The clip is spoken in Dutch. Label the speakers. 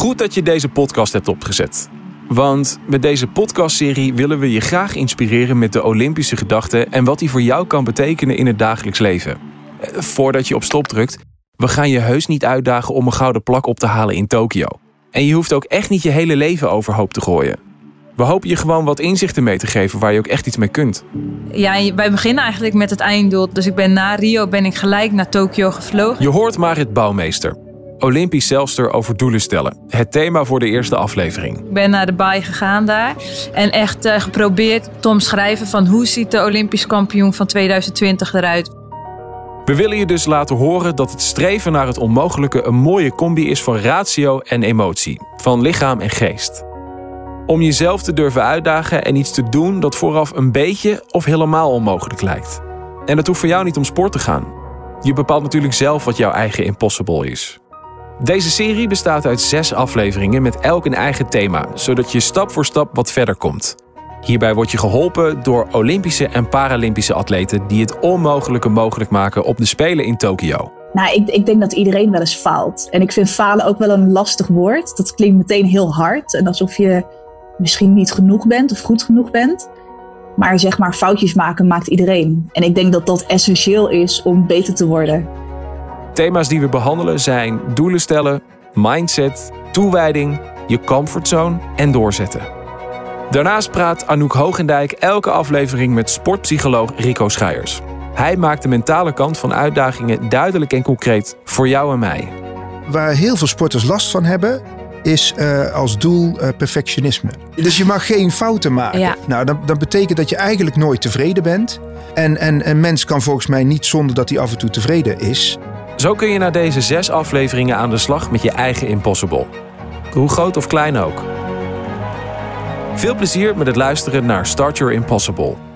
Speaker 1: Goed dat je deze podcast hebt opgezet. Want met deze podcastserie willen we je graag inspireren met de Olympische gedachte en wat die voor jou kan betekenen in het dagelijks leven. Eh, Voordat je op stop drukt, we gaan je heus niet uitdagen om een gouden plak op te halen in Tokio. En je hoeft ook echt niet je hele leven overhoop te gooien. We hopen je gewoon wat inzichten mee te geven waar je ook echt iets mee kunt.
Speaker 2: Ja, wij beginnen eigenlijk met het einddoel. Dus ik ben na Rio ben ik gelijk naar Tokio gevlogen.
Speaker 1: Je hoort Marit Bouwmeester, Olympisch zelfster over doelen stellen. Het thema voor de eerste aflevering.
Speaker 2: Ik ben naar de baai gegaan daar. En echt eh, geprobeerd te omschrijven van hoe ziet de Olympisch kampioen van 2020 eruit.
Speaker 1: We willen je dus laten horen dat het streven naar het onmogelijke een mooie combi is van ratio en emotie, van lichaam en geest. Om jezelf te durven uitdagen en iets te doen dat vooraf een beetje of helemaal onmogelijk lijkt. En dat hoeft voor jou niet om sport te gaan. Je bepaalt natuurlijk zelf wat jouw eigen impossible is. Deze serie bestaat uit zes afleveringen met elk een eigen thema, zodat je stap voor stap wat verder komt. Hierbij word je geholpen door Olympische en Paralympische atleten die het onmogelijke mogelijk maken op de Spelen in Tokio.
Speaker 3: Nou, ik, ik denk dat iedereen wel eens faalt. En ik vind falen ook wel een lastig woord. Dat klinkt meteen heel hard en alsof je misschien niet genoeg bent of goed genoeg bent. Maar zeg maar, foutjes maken maakt iedereen. En ik denk dat dat essentieel is om beter te worden.
Speaker 1: Thema's die we behandelen zijn doelen stellen, mindset, toewijding, je comfortzone en doorzetten. Daarnaast praat Anouk Hoogendijk elke aflevering met sportpsycholoog Rico Schijers. Hij maakt de mentale kant van uitdagingen duidelijk en concreet voor jou en mij.
Speaker 4: Waar heel veel sporters last van hebben, is eh, als doel eh, perfectionisme. Dus je mag geen fouten maken.
Speaker 2: Ja.
Speaker 4: Nou, dat, dat betekent dat je eigenlijk nooit tevreden bent. En, en een mens kan volgens mij niet zonder dat hij af en toe tevreden is.
Speaker 1: Zo kun je na deze zes afleveringen aan de slag met je eigen impossible. Hoe groot of klein ook. Veel plezier met het luisteren naar Start Your Impossible.